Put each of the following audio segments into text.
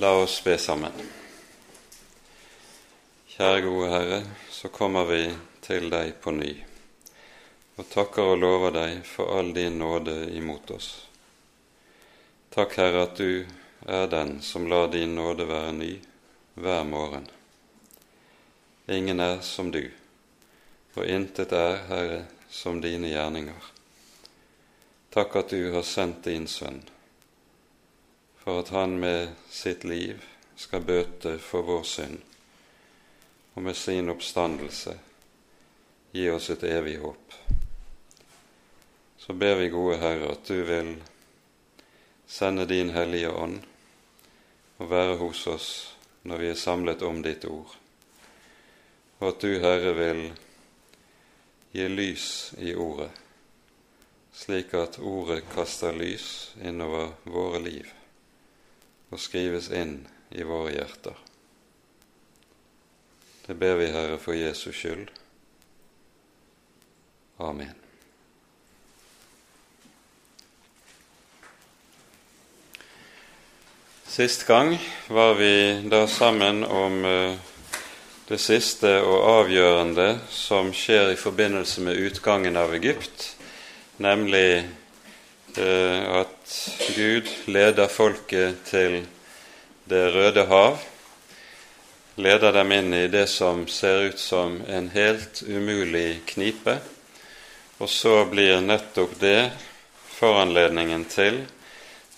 La oss be sammen. Kjære gode Herre, så kommer vi til deg på ny og takker og lover deg for all din nåde imot oss. Takk, Herre, at du er den som lar din nåde være ny hver morgen. Ingen er som du, og intet er, Herre, som dine gjerninger. Takk at du har sendt din sønn, for at han med sitt liv skal bøte for vår synd, og med sin oppstandelse gi oss et evig håp. Så ber vi, gode Herre, at du vil sende din Hellige Ånd og være hos oss når vi er samlet om ditt ord, og at du, Herre, vil gi lys i ordet, slik at ordet kaster lys innover våre liv og skrives inn i våre hjerter. Det ber vi, Herre, for Jesus skyld. Amen. Sist gang var vi da sammen om eh, det siste og avgjørende som skjer i forbindelse med utgangen av Egypt, nemlig at Gud leder folket til Det røde hav, leder dem inn i det som ser ut som en helt umulig knipe, og så blir nettopp det foranledningen til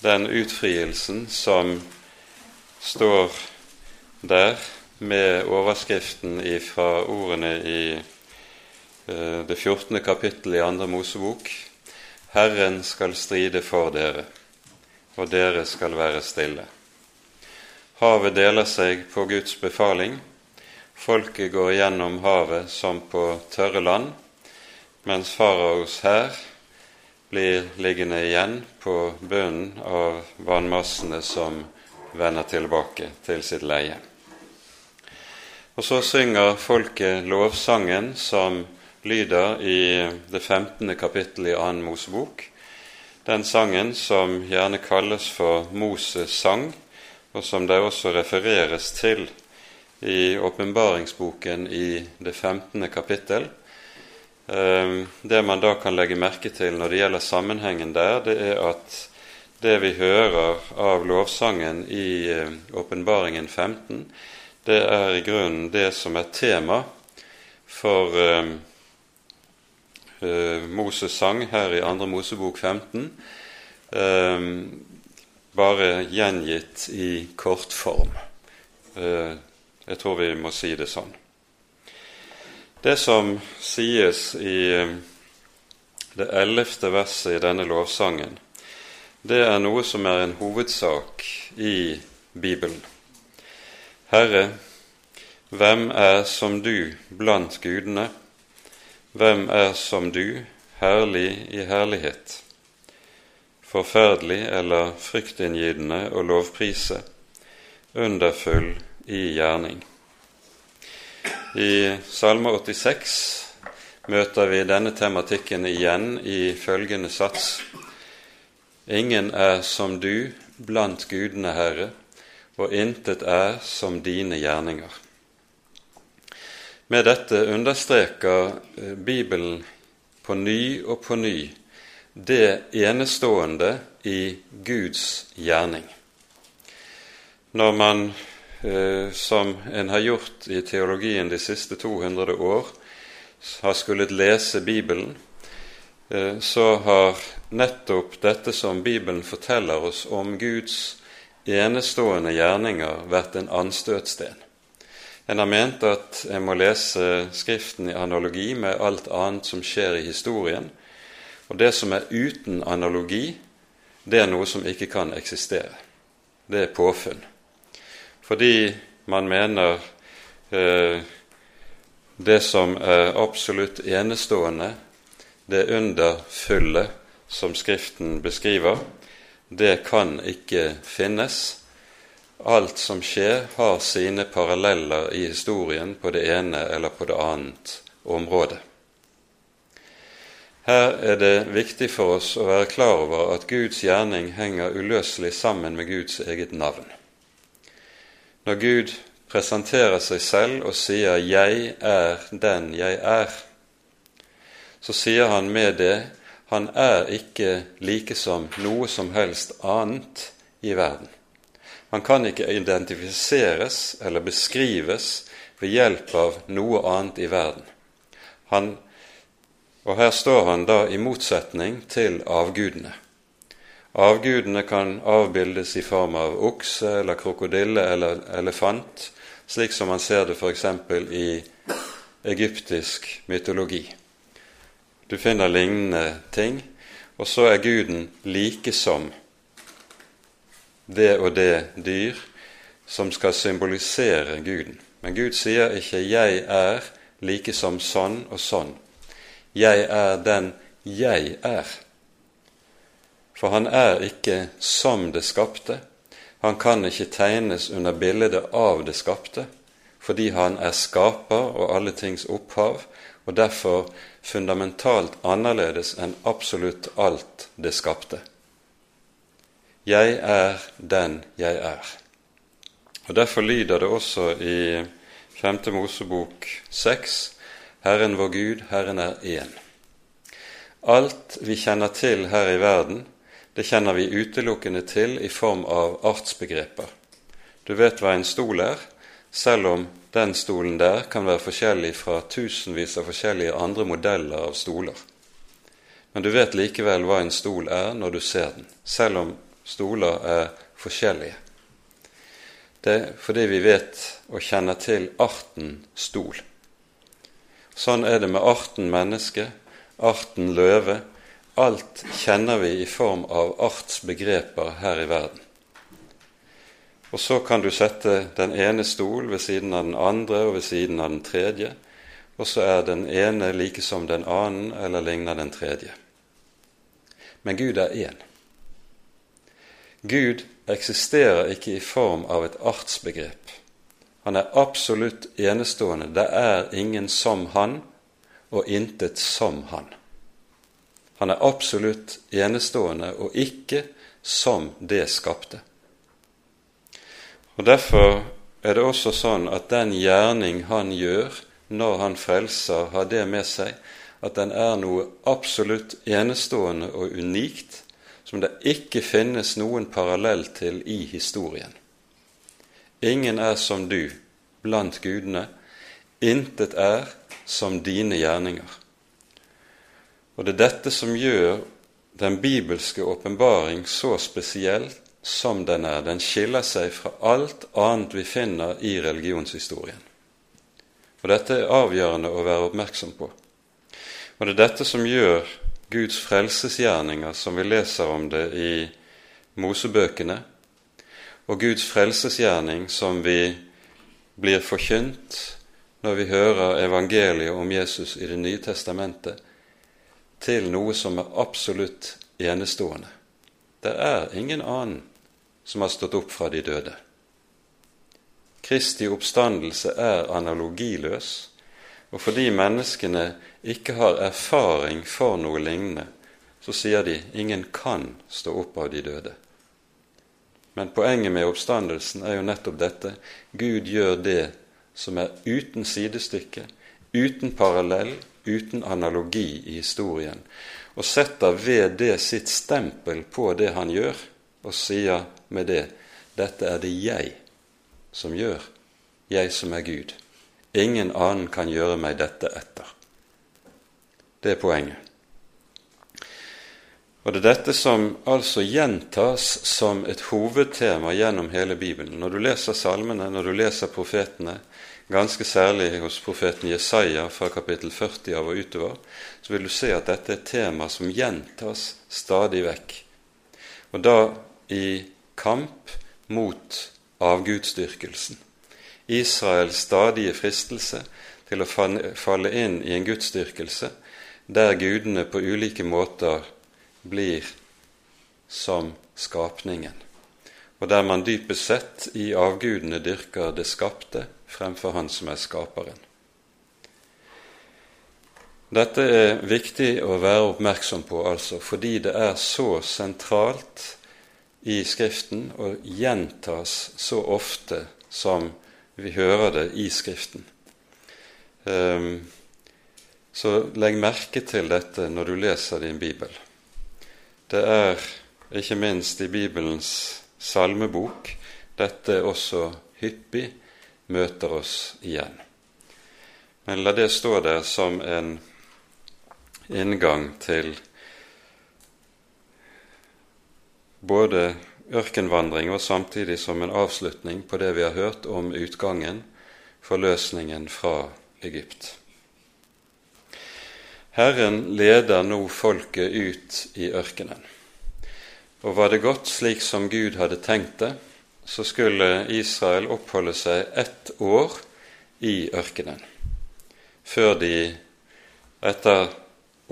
den utfrielsen som står der med overskriften fra ordene i eh, det 14. kapittel i andre Mosebok Herren skal stride for dere, og dere skal være stille. Havet deler seg på Guds befaling. Folket går gjennom havet som på tørre land, mens faraos hær blir liggende igjen på bunnen av vannmassene som vender tilbake til sitt leie. Og så synger folket lovsangen som lyder i det 15. kapittel i annen Mosebok. Den sangen som gjerne kalles for Moses sang, og som det også refereres til i åpenbaringsboken i det 15. kapittel. Ehm, det man da kan legge merke til når det gjelder sammenhengen der, det er at det vi hører av lovsangen i eh, Åpenbaringen 15, det er i grunnen det som er tema for uh, Moses sang her i 2. Mosebok 15, uh, bare gjengitt i kortform. Uh, jeg tror vi må si det sånn. Det som sies i eh, det ellevte verset i denne lovsangen, det er noe som er en hovedsak i Bibelen. Herre, hvem er som du blant gudene? Hvem er som du, herlig i herlighet? Forferdelig eller fryktinngytende å lovprise, underfull i gjerning. I Salme 86 møter vi denne tematikken igjen i følgende sats. Ingen er som du blant gudene, Herre, og intet er som dine gjerninger. Med dette understreker eh, Bibelen på ny og på ny det enestående i Guds gjerning. Når man Eh, som en har gjort i teologien de siste 200 år, har skullet lese Bibelen, eh, så har nettopp dette som Bibelen forteller oss om Guds enestående gjerninger, vært en anstøtsten. En har ment at en må lese Skriften i analogi med alt annet som skjer i historien. Og det som er uten analogi, det er noe som ikke kan eksistere. Det er påfunn fordi man mener eh, det som er absolutt enestående, det underfulle som Skriften beskriver, det kan ikke finnes. Alt som skjer, har sine paralleller i historien på det ene eller på det annet området. Her er det viktig for oss å være klar over at Guds gjerning henger uløselig sammen med Guds eget navn. når Gud presenterer seg selv og sier 'Jeg er den jeg er', så sier han med det han er ikke like som noe som helst annet i verden. Han kan ikke identifiseres eller beskrives ved hjelp av noe annet i verden. Han, og her står han da i motsetning til avgudene. Avgudene kan avbildes i form av okse eller krokodille eller elefant, slik som man ser det f.eks. i egyptisk mytologi. Du finner lignende ting, og så er guden like som det og det dyr som skal symbolisere guden. Men Gud sier ikke 'jeg er like som sånn og sånn'. Jeg er den jeg er. For han er ikke som det skapte. Han kan ikke tegnes under bildet av det skapte, fordi han er skaper og alle tings opphav, og derfor fundamentalt annerledes enn absolutt alt det skapte. Jeg er den jeg er. Og Derfor lyder det også i 5. Mosebok 6.: Herren vår Gud, Herren er én. Alt vi kjenner til her i verden, det kjenner vi utelukkende til i form av artsbegreper. Du vet hva en stol er, selv om den stolen der kan være forskjellig fra tusenvis av forskjellige andre modeller av stoler. Men du vet likevel hva en stol er når du ser den, selv om stoler er forskjellige. Det er fordi vi vet og kjenner til arten stol. Sånn er det med arten menneske, arten løve. Alt kjenner vi i form av artsbegreper her i verden. Og så kan du sette den ene stol ved siden av den andre og ved siden av den tredje, og så er den ene like som den annen eller ligner den tredje. Men Gud er én. Gud eksisterer ikke i form av et artsbegrep. Han er absolutt enestående. Det er ingen som han, og intet som han. Han er absolutt enestående og ikke som det skapte. Og Derfor er det også sånn at den gjerning han gjør når han frelser, har det med seg at den er noe absolutt enestående og unikt som det ikke finnes noen parallell til i historien. Ingen er som du blant gudene, intet er som dine gjerninger. Og det er dette som gjør den bibelske åpenbaring så spesiell som den er. Den skiller seg fra alt annet vi finner i religionshistorien. Og Dette er avgjørende å være oppmerksom på. Og det er dette som gjør Guds frelsesgjerninger, som vi leser om det i Mosebøkene, og Guds frelsesgjerning som vi blir forkynt når vi hører evangeliet om Jesus i Det nye testamentet, til noe som er absolutt enestående. Det er ingen annen som har stått opp fra de døde. Kristi oppstandelse er analogiløs, og fordi menneskene ikke har erfaring for noe lignende, så sier de ingen kan stå opp av de døde. Men poenget med oppstandelsen er jo nettopp dette. Gud gjør det som er uten sidestykke, uten parallell, uten analogi i historien, og setter ved det sitt stempel på det han gjør, og sier med det dette er det jeg som gjør, jeg som er Gud. Ingen annen kan gjøre meg dette etter. Det er poenget. Og det er dette som altså gjentas som et hovedtema gjennom hele Bibelen. Når du leser salmene, når du leser profetene, ganske særlig hos profeten Jesaja fra kapittel 40 av og utover, så vil du se at dette er et tema som gjentas stadig vekk. Og da i kamp mot avgudsdyrkelsen. Israels stadige fristelse til å falle inn i en gudsdyrkelse der gudene på ulike måter blir som skapningen, og der man dypest sett i avgudene dyrker det skapte fremfor Han som er skaperen. Dette er viktig å være oppmerksom på, altså, fordi det er så sentralt i Skriften og gjentas så ofte som vi hører det i Skriften. Um, så legg merke til dette når du leser din bibel. Det er ikke minst i Bibelens salmebok dette også hyppig møter oss igjen. Men la det stå der som en inngang til både ørkenvandring og samtidig som en avslutning på det vi har hørt om utgangen, forløsningen fra Egypt. Herren leder nå folket ut i ørkenen. Og var det gått slik som Gud hadde tenkt det, så skulle Israel oppholde seg ett år i ørkenen, før de etter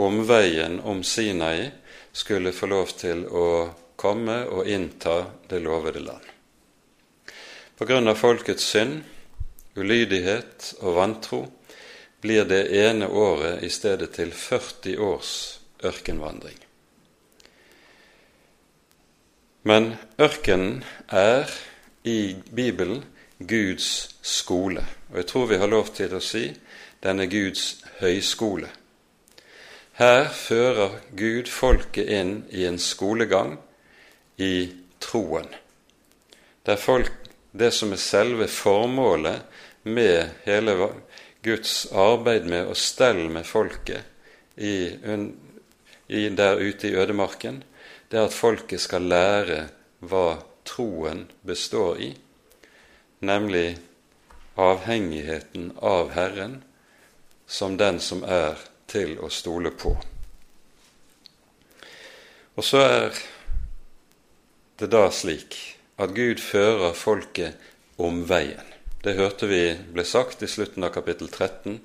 omveien om Sinai skulle få lov til å komme og innta det lovede land. På grunn av folkets synd, ulydighet og vantro blir det ene året i stedet til 40 års ørkenvandring. Men ørkenen er i Bibelen Guds skole, og jeg tror vi har lov til å si den er Guds høyskole. Her fører Gud folket inn i en skolegang i troen. Det er folk, det som er selve formålet med hele Guds arbeid med å stelle med folket i, i, der ute i ødemarken, det er at folket skal lære hva troen består i, nemlig avhengigheten av Herren som den som er til å stole på. Og så er det da slik at Gud fører folket om veien. Det hørte vi ble sagt i slutten av kapittel 13.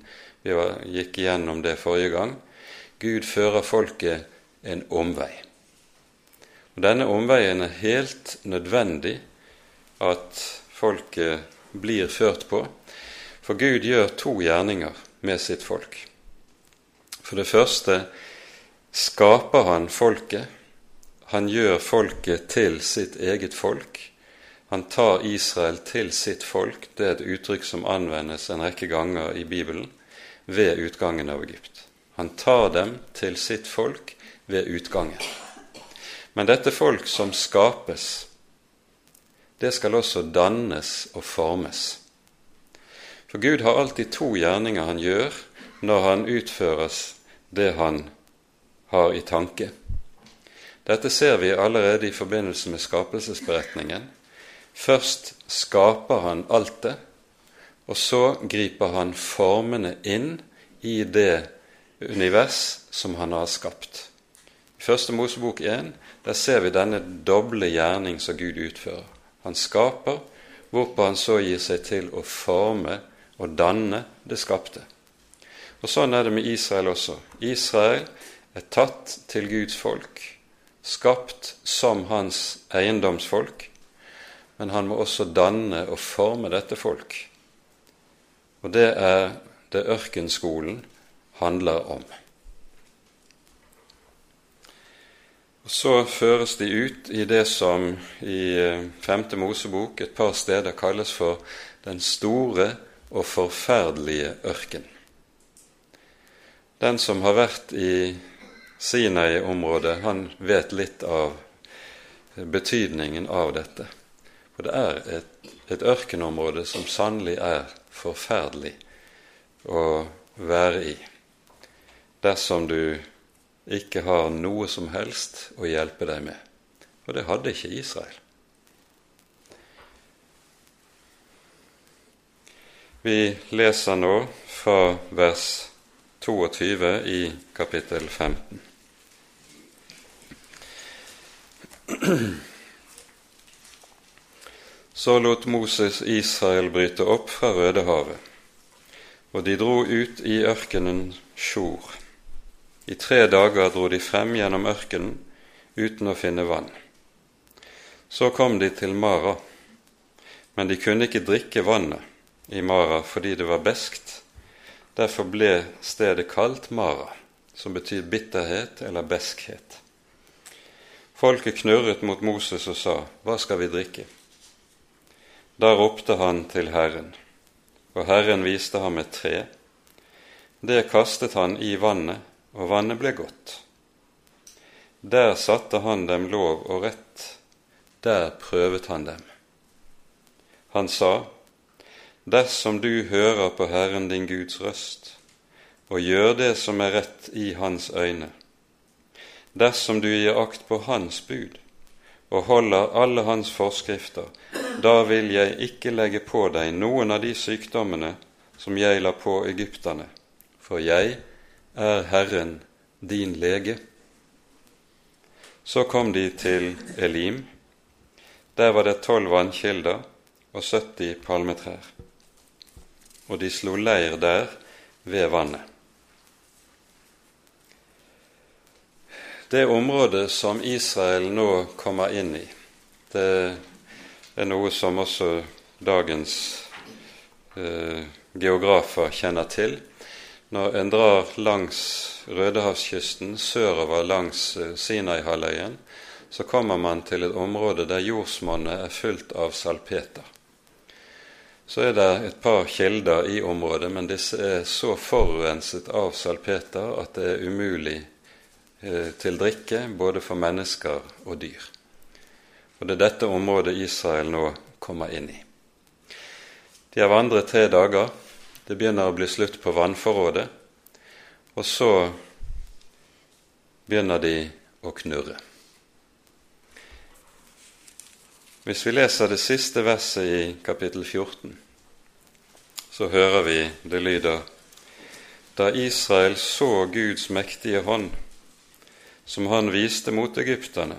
Vi gikk igjennom det forrige gang. Gud fører folket en omvei. Og Denne omveien er helt nødvendig at folket blir ført på, for Gud gjør to gjerninger med sitt folk. For det første skaper han folket han gjør folket til sitt eget folk. Han tar Israel til sitt folk. Det er et uttrykk som anvendes en rekke ganger i Bibelen ved utgangen av Egypt. Han tar dem til sitt folk ved utgangen. Men dette folk som skapes, det skal også dannes og formes. For Gud har alltid to gjerninger han gjør når han utføres det han har i tanke. Dette ser vi allerede i forbindelse med skapelsesberetningen. Først skaper han alt det, og så griper han formene inn i det univers som han har skapt. I Første Mosebok 1 der ser vi denne doble gjerning som Gud utfører. Han skaper, hvorpå han så gir seg til å forme og danne det skapte. Og Sånn er det med Israel også. Israel er tatt til Guds folk skapt som hans eiendomsfolk, men han må også danne og forme dette folk. Og det er det ørkenskolen handler om. Og Så føres de ut i det som i eh, Femte Mosebok et par steder kalles for den store og forferdelige ørken. Den som har vært i Sinai-området, han vet litt av betydningen av dette. For det er et, et ørkenområde som sannelig er forferdelig å være i dersom du ikke har noe som helst å hjelpe deg med. Og det hadde ikke Israel. Vi leser nå fra vers 22 i kapittel 15. Så lot Moses Israel bryte opp fra Rødehavet, og de dro ut i ørkenen Sjor. I tre dager dro de frem gjennom ørkenen uten å finne vann. Så kom de til Mara, men de kunne ikke drikke vannet i Mara fordi det var beskt Derfor ble stedet kalt Mara, som betyr bitterhet eller beskhet. Folket knurret mot Moses og sa, Hva skal vi drikke? Da ropte han til Herren, og Herren viste ham et tre. Det kastet han i vannet, og vannet ble godt. Der satte han dem lov og rett, der prøvet han dem. Han sa, Dersom du hører på Herren din Guds røst, og gjør det som er rett i Hans øyne, dersom du gir akt på Hans bud og holder alle Hans forskrifter, da vil jeg ikke legge på deg noen av de sykdommene som jeg la på egypterne, for jeg er Herren din lege. Så kom de til Elim. Der var det tolv vannkilder og 70 palmetrær og de slo leir der ved vannet. Det området som Israel nå kommer inn i, det er noe som også dagens eh, geografer kjenner til. Når en drar langs Rødehavskysten sørover langs eh, Sinai-halvøyen, så kommer man til et område der jordsmonnet er fullt av salpeter. Så er det et par kilder i området, men disse er så forurenset av salpeter at det er umulig eh, til drikke både for mennesker og dyr. Og Det er dette området Israel nå kommer inn i. De har vandret tre dager. Det begynner å bli slutt på vannforrådet. Og så begynner de å knurre. Hvis vi leser det siste verset i kapittel 14, så hører vi det lyder Da Israel så Guds mektige hånd, som han viste mot egypterne,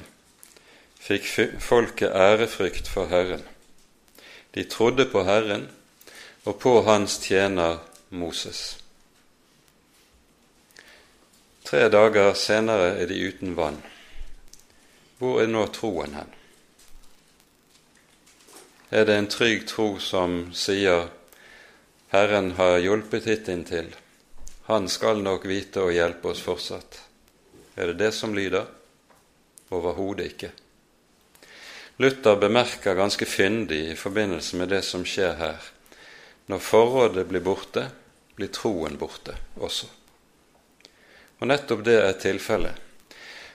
fikk folket ærefrykt for Herren. De trodde på Herren og på hans tjener Moses. Tre dager senere er de uten vann. Hvor er nå troen hen? Er det en trygg tro som sier 'Herren har hjulpet hittil, Han skal nok vite å hjelpe oss fortsatt'. Er det det som lyder? Overhodet ikke. Luther bemerker ganske fyndig i forbindelse med det som skjer her. Når forrådet blir borte, blir troen borte også. Og nettopp det er tilfellet.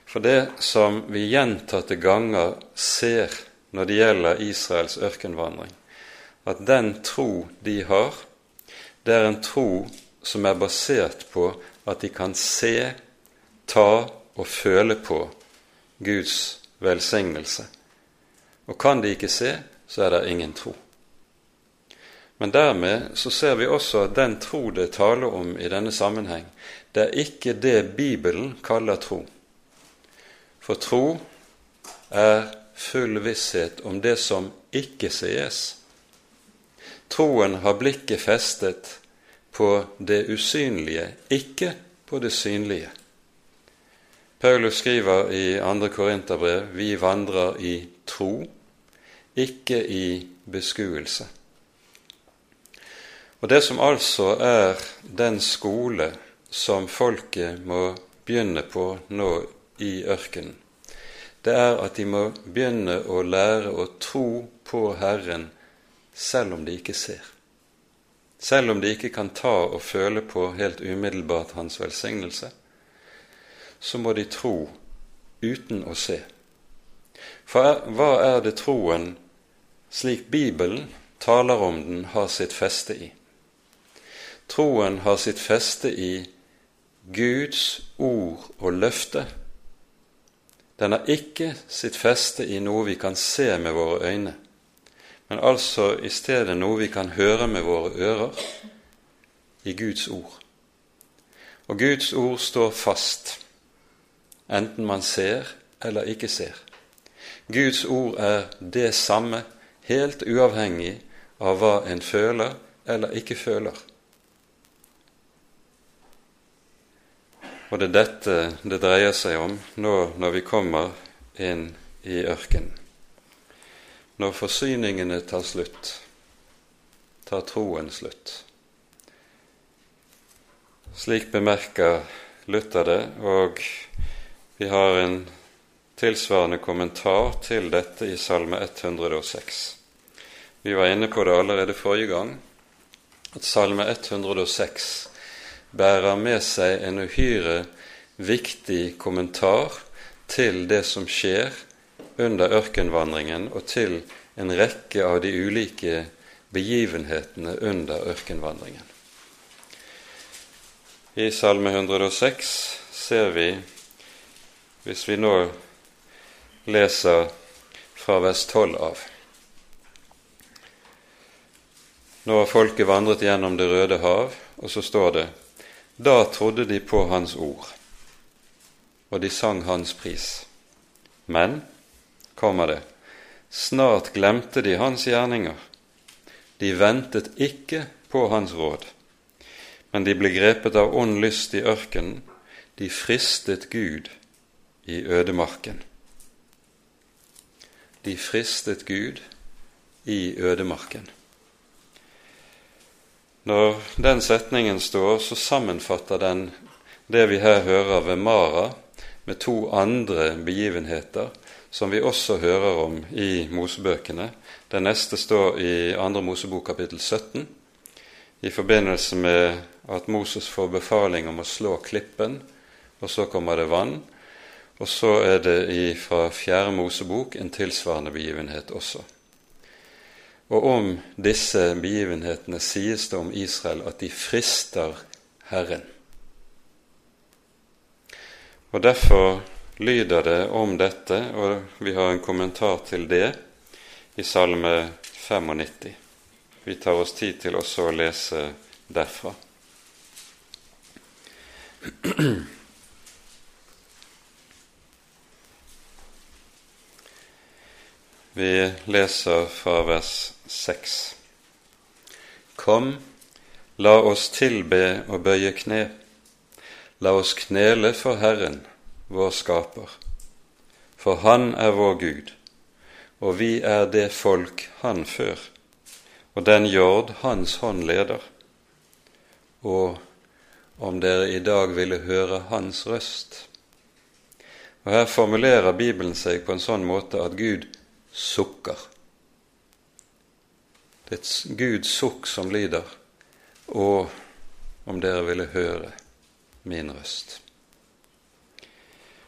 For det som vi gjentatte ganger ser når det gjelder Israels ørkenvandring, at den tro de har, det er en tro som er basert på at de kan se, ta og føle på Guds velsignelse. Og kan de ikke se, så er det ingen tro. Men dermed så ser vi også at den tro det taler om i denne sammenheng, det er ikke det Bibelen kaller tro. For tro er full visshet om det som ikke sies. Troen har blikket festet på det usynlige, ikke på det synlige. Paulus skriver i 2. Korinterbrev vi vandrer i tro, ikke i beskuelse. Og Det som altså er den skole som folket må begynne på nå i ørkenen, det er at de må begynne å lære å tro på Herren selv om de ikke ser. Selv om de ikke kan ta og føle på helt umiddelbart Hans velsignelse, så må de tro uten å se. For hva er det troen, slik Bibelen taler om den, har sitt feste i? Troen har sitt feste i Guds ord og løfte den har ikke sitt feste i noe vi kan se med våre øyne, men altså i stedet noe vi kan høre med våre ører, i Guds ord. Og Guds ord står fast, enten man ser eller ikke ser. Guds ord er det samme, helt uavhengig av hva en føler eller ikke føler. Og det er dette det dreier seg om nå når vi kommer inn i ørkenen. Når forsyningene tar slutt, tar troen slutt. Slik bemerker Luther det, og vi har en tilsvarende kommentar til dette i Salme 106. vi var inne på det allerede forrige gang, at Salme 106 bærer med seg en uhyre viktig kommentar til det som skjer under ørkenvandringen, og til en rekke av de ulike begivenhetene under ørkenvandringen. I Salme 106 ser vi, hvis vi nå leser fra vers 12 av Nå har folket vandret gjennom Det røde hav, og så står det Da trodde de på Hans ord, og de sang Hans pris. Men, kommer det, snart glemte de Hans gjerninger. De ventet ikke på Hans råd, men de ble grepet av ond lyst i ørkenen. De fristet Gud i ødemarken. De fristet Gud i ødemarken. Når den setningen står, så sammenfatter den det vi her hører ved Mara, med to andre begivenheter som vi også hører om i Mosebøkene. Den neste står i 2. Mosebok kapittel 17, i forbindelse med at Moses får befaling om å slå klippen, og så kommer det vann. Og så er det fra 4. Mosebok en tilsvarende begivenhet også. Og om disse begivenhetene sies det om Israel at de frister Herren. Og Derfor lyder det om dette, og vi har en kommentar til det i Salme 95. Vi tar oss tid til også å lese derfra. Vi leser fra vers 6. Kom, la oss tilbe og bøye kne. La oss knele for Herren, vår skaper. For Han er vår Gud, og vi er det folk Han før, og den jord Hans hånd leder. Og om dere i dag ville høre Hans røst. Og Her formulerer Bibelen seg på en sånn måte at Gud sukker. Det er et Guds sukk som lyder, og om dere ville høre min røst.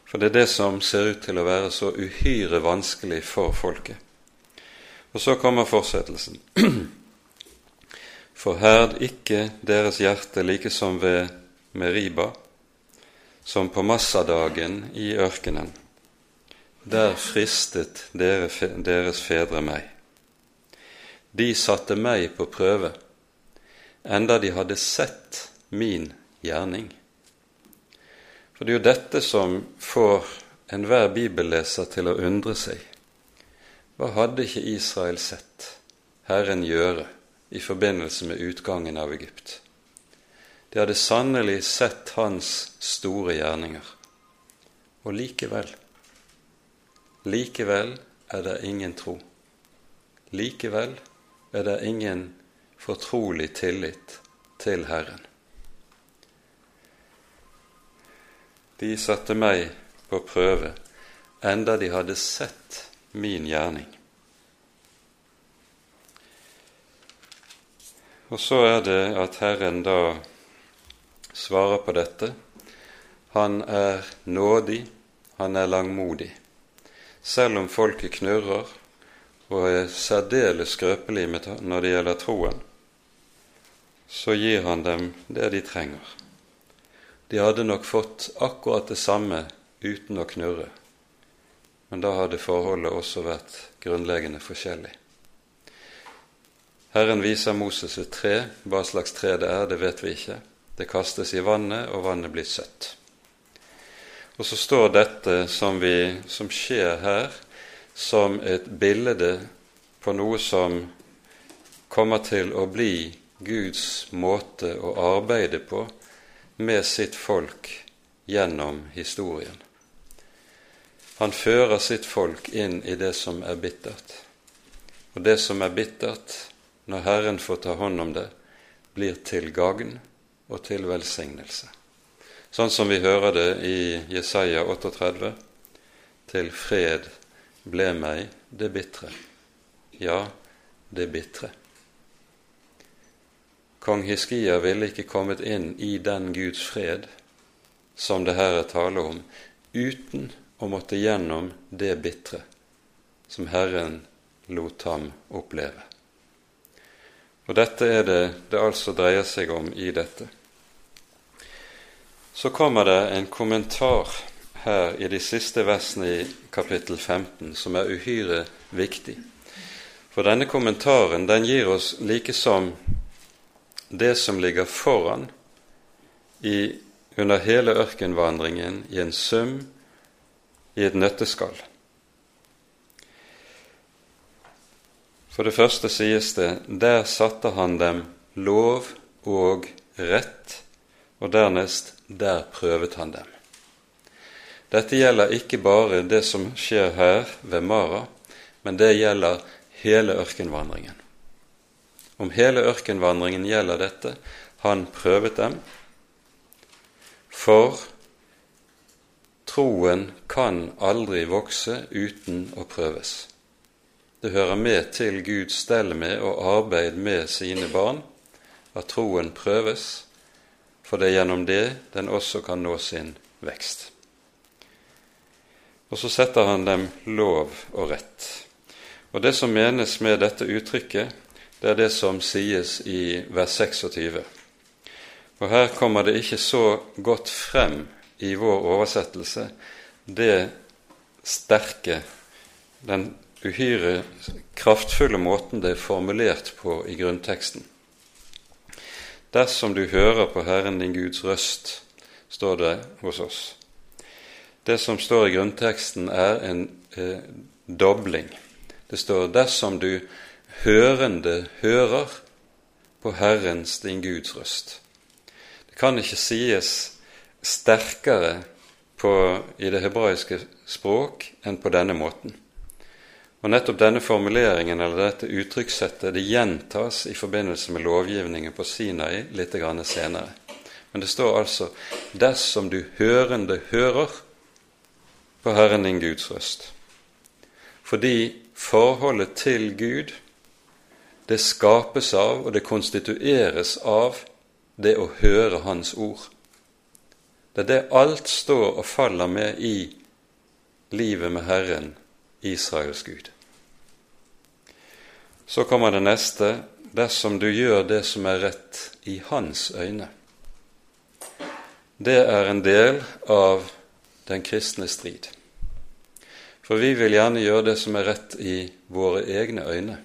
For det er det som ser ut til å være så uhyre vanskelig for folket. Og så kommer fortsettelsen. Forherd ikke deres hjerte like som ved Meriba, som på massadagen i ørkenen der fristet dere, deres fedre meg. De satte meg på prøve, enda de hadde sett min gjerning. For det er jo dette som får enhver bibelleser til å undre seg. Hva hadde ikke Israel sett Herren gjøre i forbindelse med utgangen av Egypt? De hadde sannelig sett hans store gjerninger. Og likevel Likevel er det ingen tro. Likevel er det ingen fortrolig tillit til Herren. De satte meg på prøve, enda de hadde sett min gjerning. Og så er det at Herren da svarer på dette. Han er nådig, han er langmodig selv om folket knurrer og er særdeles skrøpelig når det gjelder troen, så gir han dem det de trenger. De hadde nok fått akkurat det samme uten å knurre, men da hadde forholdet også vært grunnleggende forskjellig. Herren viser Moses et tre. Hva slags tre det er, det vet vi ikke. Det kastes i vannet, og vannet blir søtt. Og så står dette som, vi, som skjer her, som et bilde på noe som kommer til å bli Guds måte å arbeide på med sitt folk gjennom historien. Han fører sitt folk inn i det som er bittert. Og det som er bittert, når Herren får ta hånd om det, blir til gagn og til velsignelse sånn som vi hører det i Jesaja 38. Til fred ble meg det bitre. Ja, det bitre. Kong Hiskia ville ikke kommet inn i den Guds fred som det her er tale om, uten å måtte gjennom det bitre som Herren lot ham oppleve. Og dette er det det altså dreier seg om i dette. Så kommer det en kommentar her i de siste versene i kapittel 15 som er uhyre viktig. For denne kommentaren den gir oss likesom det som ligger foran i, under hele ørkenvandringen i en sum, i et nøtteskall. For det første sies det der satte han dem lov og rett, og dernest der prøvet han dem. Dette gjelder ikke bare det som skjer her ved Mara, men det gjelder hele ørkenvandringen. Om hele ørkenvandringen gjelder dette. Han prøvet dem, for troen kan aldri vokse uten å prøves. Det hører med til Guds stell med og arbeid med sine barn at troen prøves, for det er gjennom det den også kan nå sin vekst. Og så setter han dem lov og rett. Og det som menes med dette uttrykket, det er det som sies i vers 26. Og her kommer det ikke så godt frem i vår oversettelse det sterke, den uhyre kraftfulle måten det er formulert på i grunnteksten. Dersom du hører på Herren din Guds røst, står det hos oss. Det som står i grunnteksten, er en eh, dobling. Det står 'dersom du hørende hører på Herrens, din Guds røst'. Det kan ikke sies sterkere på, i det hebraiske språk enn på denne måten. Og Nettopp denne formuleringen eller dette uttrykkssettet det gjentas i forbindelse med lovgivningen på Sinai litt senere. Men det står altså 'dersom du hørende hører' på Herren din Guds røst. Fordi forholdet til Gud, det skapes av og det konstitueres av det å høre Hans ord. Det er det alt står og faller med i livet med Herren, Israels Gud. Så kommer det neste dersom du gjør det som er rett i Hans øyne. Det er en del av den kristne strid. For vi vil gjerne gjøre det som er rett i våre egne øyne.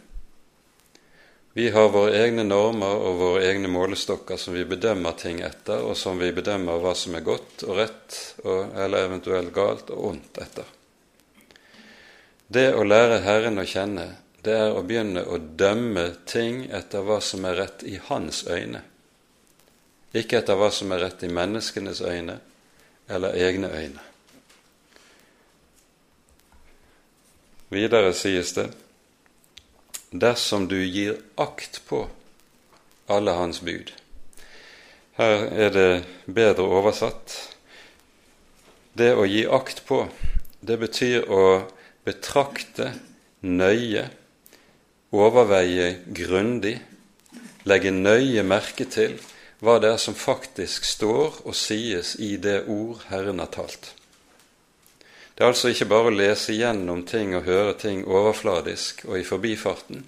Vi har våre egne normer og våre egne målestokker som vi bedømmer ting etter, og som vi bedømmer hva som er godt og rett, og, eller eventuelt galt og ondt etter. Det å lære Herren å kjenne, det er å begynne å dømme ting etter hva som er rett i Hans øyne, ikke etter hva som er rett i menneskenes øyne eller egne øyne. Videre sies det dersom du gir akt på alle hans bud. Her er det bedre oversatt. Det å gi akt på, det betyr å betrakte nøye, overveie grundig, legge nøye merke til hva det er som faktisk står og sies i det ord Herren har talt. Det er altså ikke bare å lese gjennom ting og høre ting overfladisk og i forbifarten,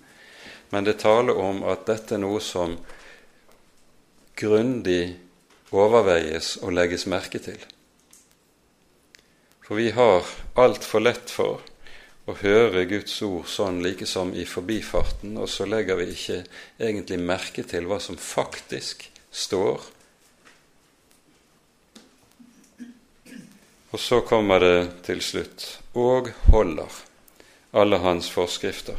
men det taler om at dette er noe som grundig overveies og legges merke til. For vi har altfor lett for å høre Guds ord sånn like som i forbifarten, og så legger vi ikke egentlig merke til hva som faktisk står Og så kommer det til slutt og holder alle hans forskrifter.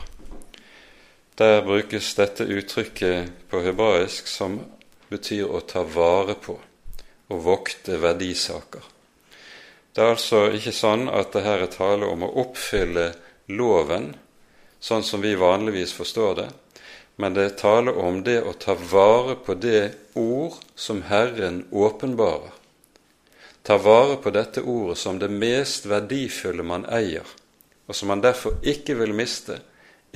Der brukes dette uttrykket på hebraisk som betyr å ta vare på og vokte verdisaker. Det er altså ikke sånn at det her er tale om å oppfylle loven sånn som vi vanligvis forstår det, men det er tale om det å ta vare på det ord som Herren åpenbarer Ta vare på dette ordet som det mest verdifulle man eier, og som man derfor ikke vil miste,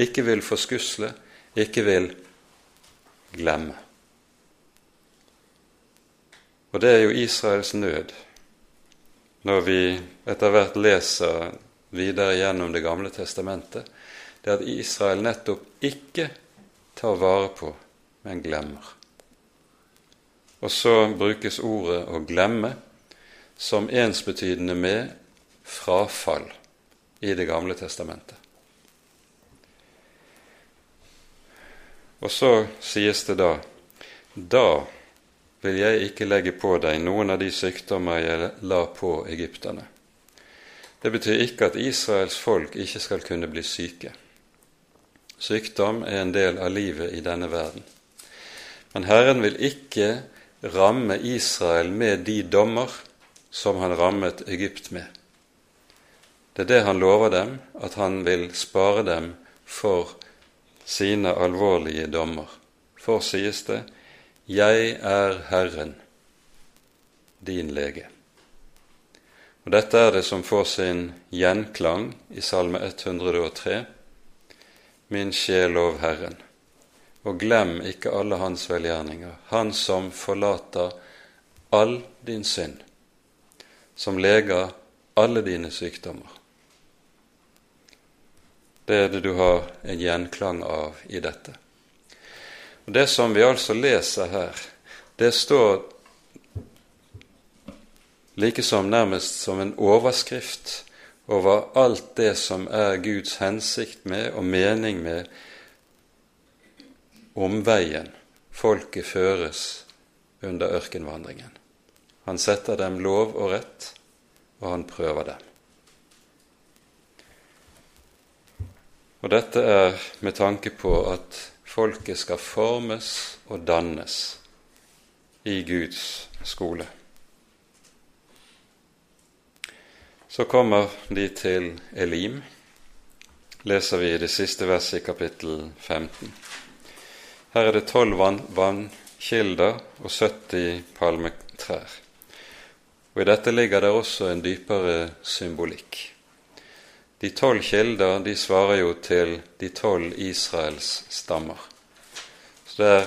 ikke vil forskusle, ikke vil glemme. Og det er jo Israels nød når vi etter hvert leser videre gjennom Det gamle testamentet, det at Israel nettopp ikke tar vare på, men glemmer. Og så brukes ordet 'å glemme' som ensbetydende med frafall i Det gamle testamentet. Og så sies det da da vil jeg ikke legge på deg noen av de sykdommer jeg la på egypterne. Det betyr ikke at Israels folk ikke skal kunne bli syke. Sykdom er en del av livet i denne verden. Men Herren vil ikke ramme Israel med de dommer som han rammet Egypt med. Det er det han lover dem, at han vil spare dem for sine alvorlige dommer. For, sies det, 'Jeg er Herren, din lege'. Og Dette er det som får sin gjenklang i Salme 103. Min sjel lov Herren, og glem ikke alle hans velgjerninger, Han som forlater all din synd, som leger alle dine sykdommer. Det er det du har en gjenklang av i dette. Og Det som vi altså leser her, det står likesom nærmest som en overskrift over alt det som er Guds hensikt med og mening med omveien folket føres under ørkenvandringen. Han setter dem lov og rett, og han prøver dem. Og dette er med tanke på at folket skal formes og dannes i Guds skole. Så kommer de til Elim, leser vi i det siste verset i kapittel 15. Her er det tolv vannkilder og 70 palmetrær. Og I dette ligger det også en dypere symbolikk. De tolv kilder de svarer jo til de tolv Israels stammer. Så der,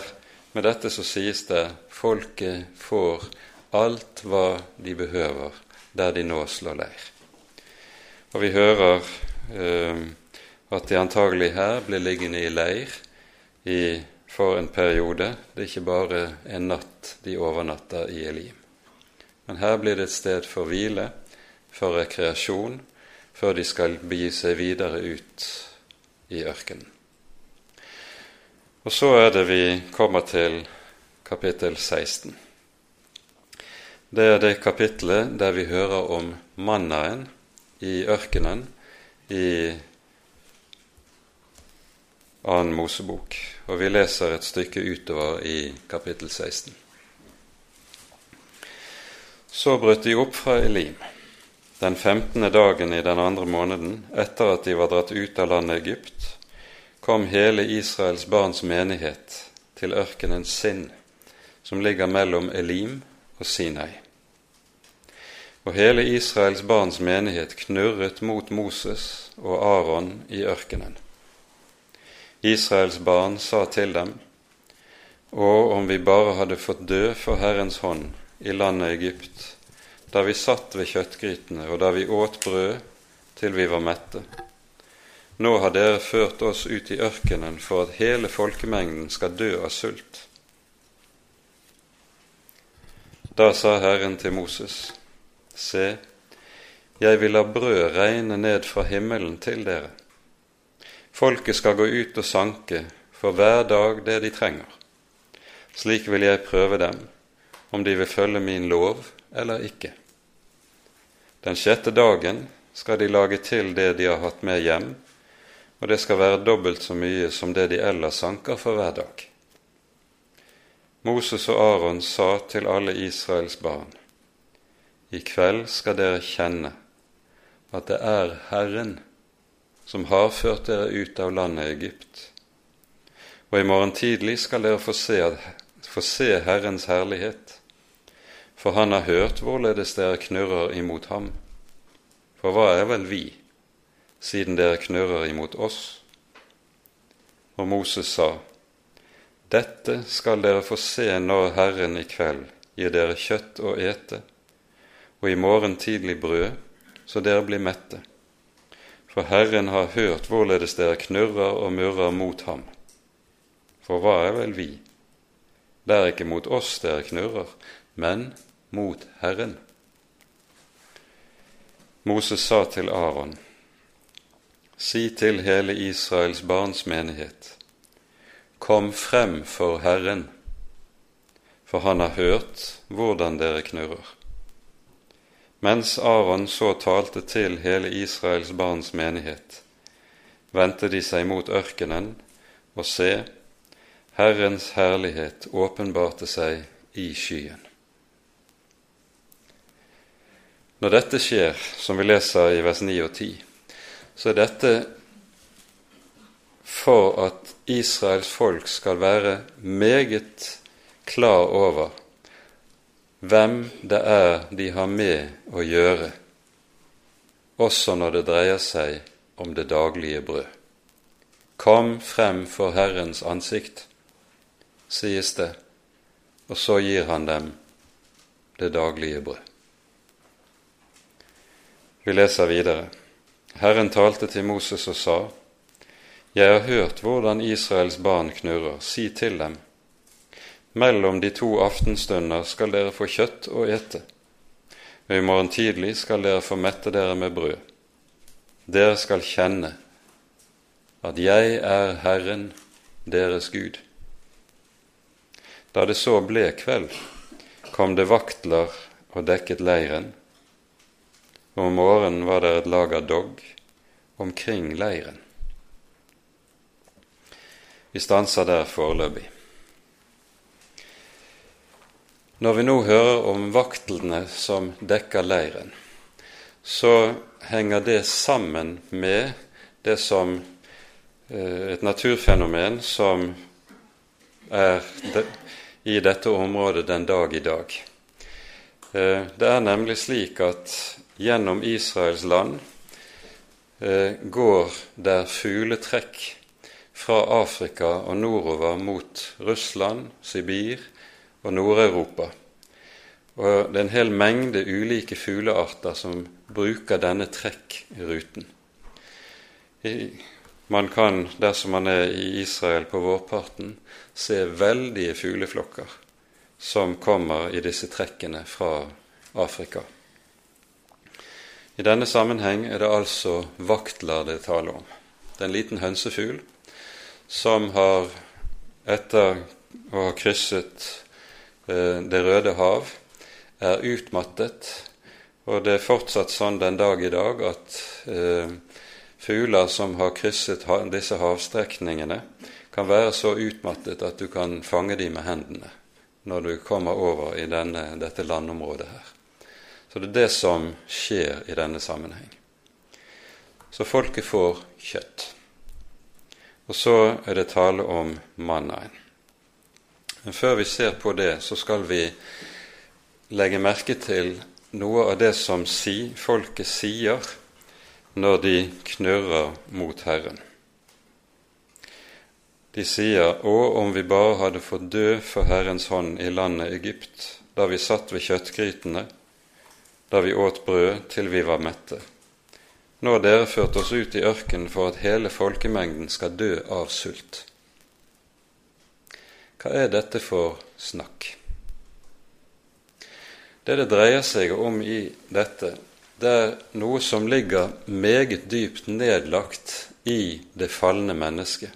Med dette så sies det folket får alt hva de behøver der de nå slår leir. Og vi hører eh, at de antagelig her blir liggende i leir i, for en periode. Det er ikke bare en natt de overnatter i Elim. Men her blir det et sted for hvile, for rekreasjon, før de skal begi seg videre ut i ørkenen. Og så er det vi kommer til kapittel 16. Det er det kapittelet der vi hører om mannaen i ørkenen i annen Mosebok, og vi leser et stykke utover i kapittel 16. Så brøt de opp fra Elim den femtende dagen i den andre måneden, etter at de var dratt ut av landet Egypt, kom hele Israels barns menighet til ørkenen Sinn, som ligger mellom Elim og Sinai. Og hele Israels barns menighet knurret mot Moses og Aron i ørkenen. Israels barn sa til dem, og om vi bare hadde fått dø for Herrens hånd i landet Egypt, da vi satt ved kjøttgrytene, og da vi åt brød til vi var mette. Nå har dere ført oss ut i ørkenen for at hele folkemengden skal dø av sult. Da sa Herren til Moses, Se, jeg vil la brød regne ned fra himmelen til dere. Folket skal gå ut og sanke for hver dag det de trenger. Slik vil jeg prøve dem, om de vil følge min lov eller ikke. Den sjette dagen skal de lage til det de har hatt med hjem, og det skal være dobbelt så mye som det de ellers sanker for hver dag. Moses og Aron sa til alle Israels barn, i kveld skal dere kjenne at det er Herren som har ført dere ut av landet Egypt. Og i morgen tidlig skal dere få se, få se Herrens herlighet for han har hørt hvorledes dere knurrer imot ham. For hva er vel vi, siden dere knurrer imot oss? Og Moses sa, Dette skal dere få se når Herren i kveld gir dere kjøtt å ete, og i morgen tidlig brød, så dere blir mette. For Herren har hørt hvorledes dere knurrer og murrer mot ham. For hva er vel vi? Det er ikke mot oss dere knurrer, men mot Herren. Moses sa til Aron, si til hele Israels barns menighet, kom frem for Herren, for han har hørt hvordan dere knurrer. Mens Aron så talte til hele Israels barns menighet, vendte de seg mot ørkenen, og se, Herrens herlighet åpenbarte seg i skyen. Når dette skjer, som vi leser i vers 9 og 10, så er dette for at Israels folk skal være meget klar over hvem det er de har med å gjøre, også når det dreier seg om det daglige brød. Kom frem for Herrens ansikt, sies det, og så gir han dem det daglige brød. Vi leser videre. Herren talte til Moses og sa:" Jeg har hørt hvordan Israels barn knurrer. Si til dem:" Mellom de to aftenstunder skal dere få kjøtt å ete, og i morgen tidlig skal dere få mette dere med brød. Dere skal kjenne at jeg er Herren, deres Gud. Da det så ble kveld, kom det vaktler og dekket leiren, om morgenen var det et lag av dogg omkring leiren. Vi stanser der foreløpig. Når vi nå hører om vaktlene som dekker leiren, så henger det sammen med det som eh, et naturfenomen som er i dette området den dag i dag. Eh, det er nemlig slik at gjennom Israels land eh, går der fugletrekk fra Afrika og nordover mot Russland, Sibir og Nord-Europa. Og det er en hel mengde ulike fuglearter som bruker denne trekkruten. Man kan, dersom man er i Israel på vårparten, se veldige fugleflokker som kommer i disse trekkene fra Afrika. I denne sammenheng er det altså vaktler det er tale om. Det er en liten hønsefugl som har etter å ha krysset Det røde hav er utmattet, og det er fortsatt sånn den dag i dag at eh, fugler som har krysset disse havstrekningene, kan være så utmattet at du kan fange dem med hendene når du kommer over i denne, dette landområdet her. Så det er det som skjer i denne sammenheng. Så folket får kjøtt. Og så er det tale om mannaen. Men før vi ser på det, så skal vi legge merke til noe av det som si, folket sier når de knurrer mot Herren. De sier, Å, om vi bare hadde fått dø for Herrens hånd i landet Egypt, da vi satt ved kjøttgrytene, da vi åt brød til vi var mette. Nå har dere ført oss ut i ørkenen for at hele folkemengden skal dø av sult. Hva er dette for snakk? Det det dreier seg om i dette, det er noe som ligger meget dypt nedlagt i det falne mennesket.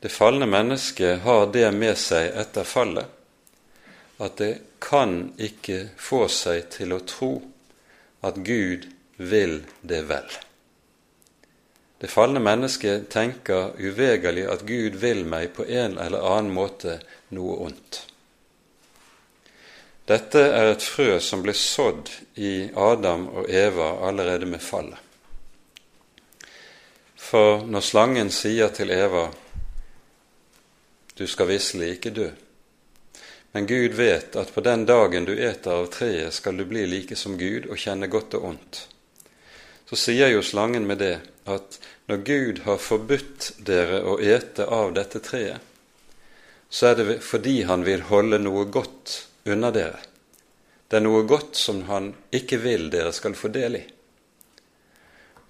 Det falne mennesket har det med seg etter fallet at det kan ikke få seg til å tro at Gud vil det vel. Det falne mennesket tenker uvegerlig at Gud vil meg på en eller annen måte noe ondt. Dette er et frø som ble sådd i Adam og Eva allerede med fallet. For når slangen sier til Eva du skal visselig ikke dø, men Gud vet at på den dagen du eter av treet, skal du bli like som Gud og kjenne godt og ondt, så sier jo slangen med det at når Gud har forbudt dere å ete av dette treet, så er det fordi han vil holde noe godt unna dere. Det er noe godt som han ikke vil dere skal få del i.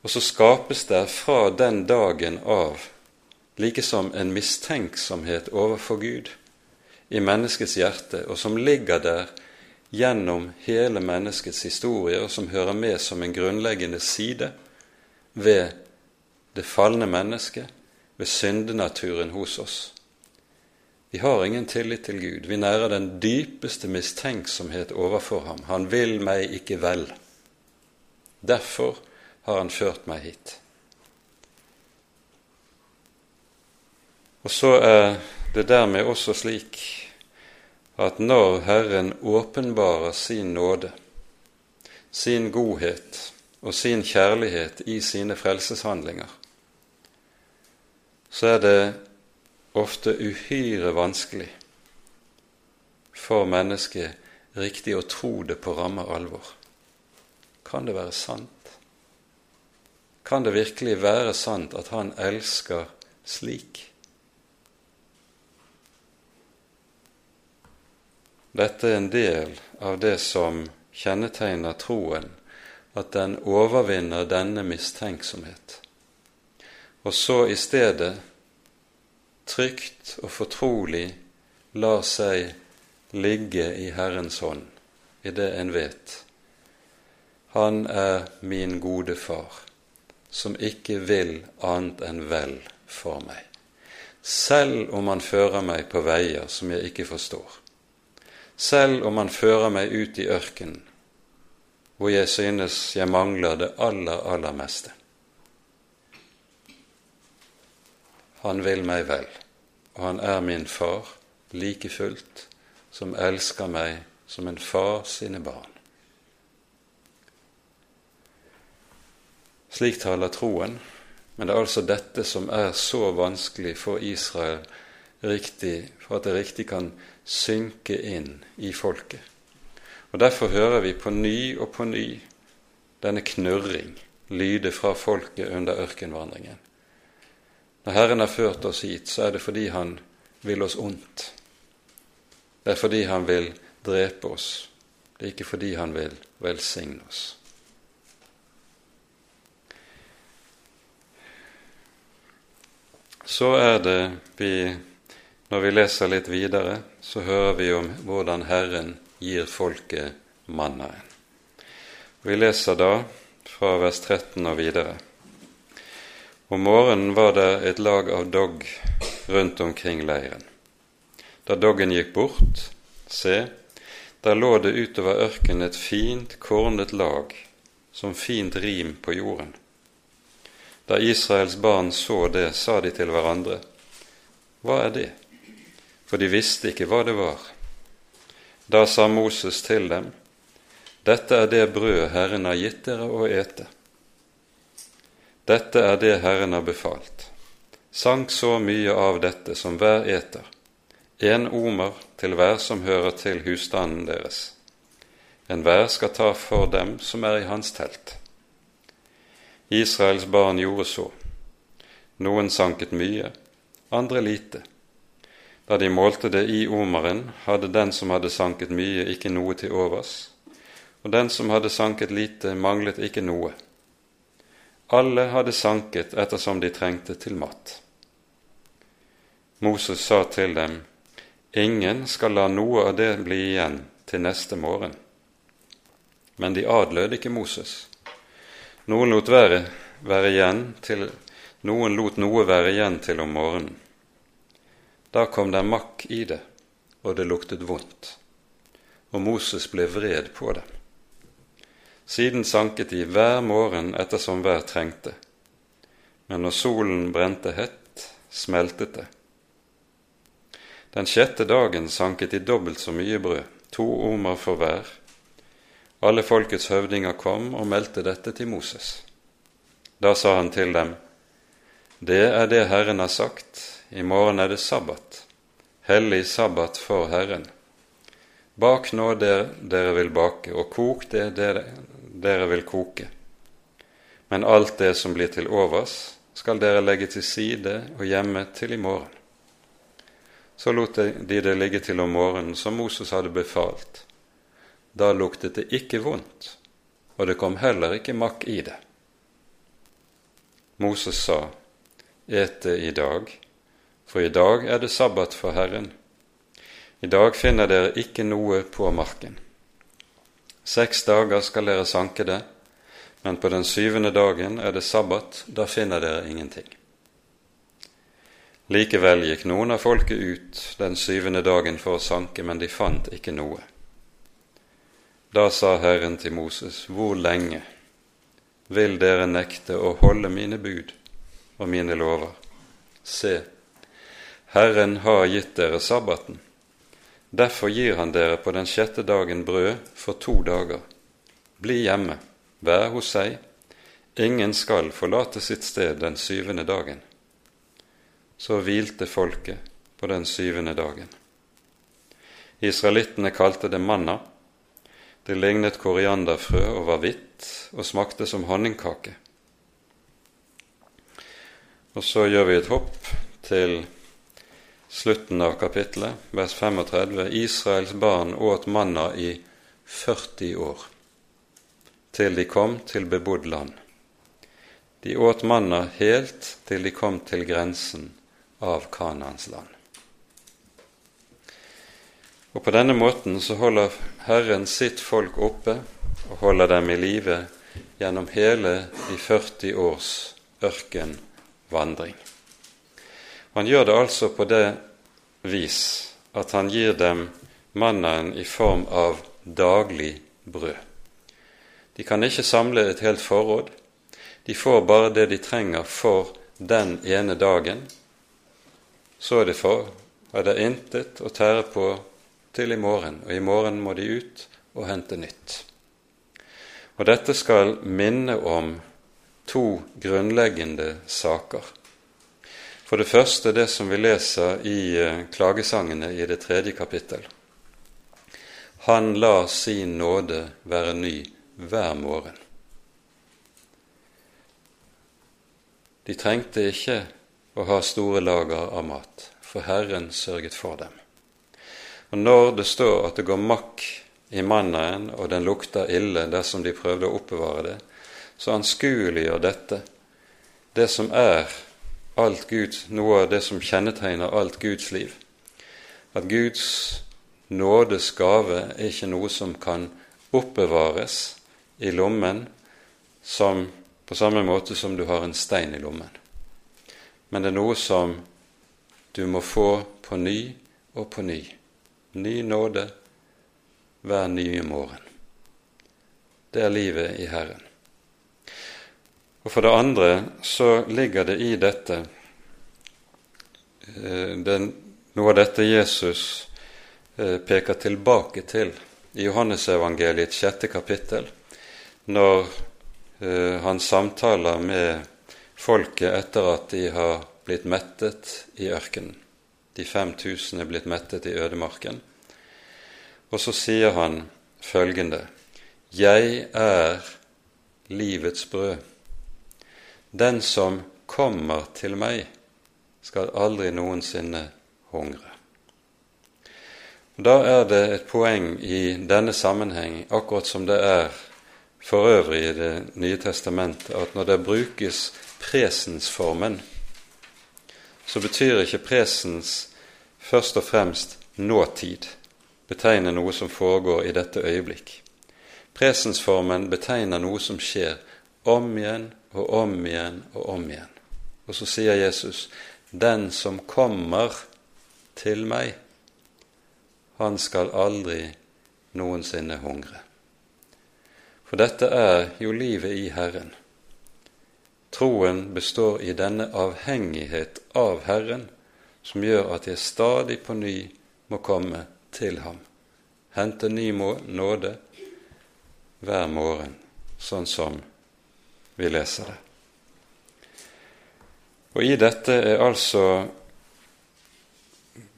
Og så skapes det fra den dagen av likesom en mistenksomhet overfor Gud i menneskets hjerte, og som ligger der gjennom hele menneskets historie, og som hører med som en grunnleggende side ved det falne mennesket, ved syndenaturen hos oss. Vi har ingen tillit til Gud. Vi nærer den dypeste mistenksomhet overfor ham. Han vil meg ikke vel. Derfor har han ført meg hit. Og så er det dermed også slik at når Herren åpenbarer sin nåde, sin godhet og sin kjærlighet i sine frelseshandlinger, så er det ofte uhyre vanskelig for mennesket riktig å tro det på ramme alvor. Kan det være sant? Kan det virkelig være sant at han elsker slik? Dette er en del av det som kjennetegner troen, at den overvinner denne mistenksomhet. Og så i stedet trygt og fortrolig lar seg ligge i Herrens hånd, i det en vet. Han er min gode far, som ikke vil annet enn vel for meg, selv om han fører meg på veier som jeg ikke forstår selv om han fører meg ut i ørkenen, hvor jeg synes jeg mangler det aller, aller meste. Han vil meg vel, og han er min far like fullt, som elsker meg som en far sine barn. Slik taler troen, men det er altså dette som er så vanskelig for Israel riktig, for at det riktig kan synke inn i folket. Og Derfor hører vi på ny og på ny denne knurring lyde fra folket under ørkenvandringen. Når Herren har ført oss hit, så er det fordi Han vil oss ondt. Det er fordi Han vil drepe oss. Det er ikke fordi Han vil velsigne oss. Så er det vi når vi leser litt videre, så hører vi om hvordan Herren gir folket mannaen. Vi leser da fra vers 13 og videre. Om morgenen var det et lag av dogg rundt omkring leiren. Da doggen gikk bort, se, der lå det utover ørkenen et fint, kornet lag, som fint rim på jorden. Da Israels barn så det, sa de til hverandre, Hva er det? for de visste ikke hva det var. Da sa Moses til dem, Dette er det brød Herren har gitt dere å ete. Dette er det Herren har befalt. Sank så mye av dette som hver eter, en omer til hver som hører til husstanden deres. Enhver skal ta for dem som er i hans telt. Israels barn gjorde så. Noen sanket mye, andre lite. Da de målte det i omeren, hadde den som hadde sanket mye, ikke noe til overs, og den som hadde sanket lite, manglet ikke noe. Alle hadde sanket ettersom de trengte til mat. Moses sa til dem, Ingen skal la noe av det bli igjen til neste morgen. Men de adlød ikke Moses. Noen lot, være, være igjen til, noen lot noe være igjen til om morgenen. Da kom det makk i det, og det luktet vondt, og Moses ble vred på dem. Siden sanket de hver morgen ettersom hver trengte, men når solen brente hett, smeltet det. Den sjette dagen sanket de dobbelt så mye brød, to omer for hver. Alle folkets høvdinger kom og meldte dette til Moses. Da sa han til dem, Det er det Herren har sagt, i morgen er det sabbat, hellig sabbat for Herren. Bak nå det dere vil bake, og kok det dere, dere vil koke. Men alt det som blir til overs, skal dere legge til side og gjemme til i morgen. Så lot de det ligge til om morgenen, som Moses hadde befalt. Da luktet det ikke vondt, og det kom heller ikke makk i det. Moses sa, Et det i dag, for i dag er det sabbat for Herren. I dag finner dere ikke noe på marken. Seks dager skal dere sanke det, men på den syvende dagen er det sabbat, da finner dere ingenting. Likevel gikk noen av folket ut den syvende dagen for å sanke, men de fant ikke noe. Da sa Herren til Moses, Hvor lenge vil dere nekte å holde mine bud og mine lover? Se, Herren har gitt dere sabbaten. Derfor gir han dere på den sjette dagen brød for to dager. Bli hjemme, vær hos seg. Ingen skal forlate sitt sted den syvende dagen. Så hvilte folket på den syvende dagen. Israelittene kalte det manna. Det lignet korianderfrø og var hvitt og smakte som honningkake. Og så gjør vi et hopp til slutten av kapittelet, vers 35, Israels barn åt manna i 40 år, til de kom til bebodd land. De åt manna helt til de kom til grensen av Kanans land. Og På denne måten så holder Herren sitt folk oppe og holder dem i live gjennom hele de 40 års ørkenvandring. Han gjør det altså på det vis at han gir dem mannen i form av daglig brød. De kan ikke samle et helt forråd. De får bare det de trenger for den ene dagen. Så er det for, er det intet å tære på til i morgen, og i morgen må de ut og hente nytt. Og dette skal minne om to grunnleggende saker. For det første det som vi leser i eh, klagesangene i det tredje kapittel. Han lar sin nåde være ny hver morgen. De trengte ikke å ha store lager av mat, for Herren sørget for dem. Og når det står at det går makk i mannaen, og den lukter ille dersom de prøvde å oppbevare det, så anskueliggjør dette det som er alt Guds, noe av det som kjennetegner alt Guds liv. At Guds nådes gave er ikke noe som kan oppbevares i lommen som, på samme måte som du har en stein i lommen. Men det er noe som du må få på ny og på ny. Ny nåde hver nye morgen. Det er livet i Herren. Og For det andre så ligger det i dette eh, den, noe av dette Jesus eh, peker tilbake til i Johannesevangeliets sjette kapittel, når eh, han samtaler med folket etter at de har blitt mettet i ørkenen. De 5000 er blitt mettet i ødemarken. Og så sier han følgende.: Jeg er livets brød. Den som kommer til meg, skal aldri noensinne hungre. Da er det et poeng i denne sammenheng, akkurat som det er for øvrig i Det nye testamentet, at når det brukes presensformen, så betyr ikke presens først og fremst nåtid, betegne noe som foregår i dette øyeblikk. Presensformen betegner noe som skjer om igjen og om igjen og om igjen. Og så sier Jesus, 'Den som kommer til meg, han skal aldri noensinne hungre'. For dette er jo livet i Herren. Troen består i denne avhengighet av Herren, som gjør at jeg stadig på ny må komme til ham, hente ny nåde hver morgen, sånn som vi leser det. Og i dette er altså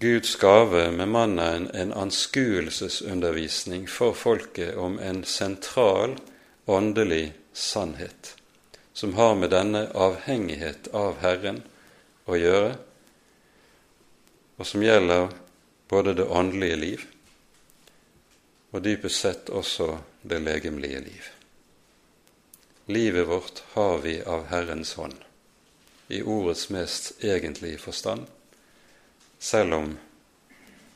Guds gave med mannen en anskuelsesundervisning for folket om en sentral åndelig sannhet, som har med denne avhengighet av Herren å gjøre, og som gjelder både det åndelige liv og dypest sett også det legemlige liv. Livet vårt har vi av Herrens hånd, i ordets mest egentlige forstand, selv om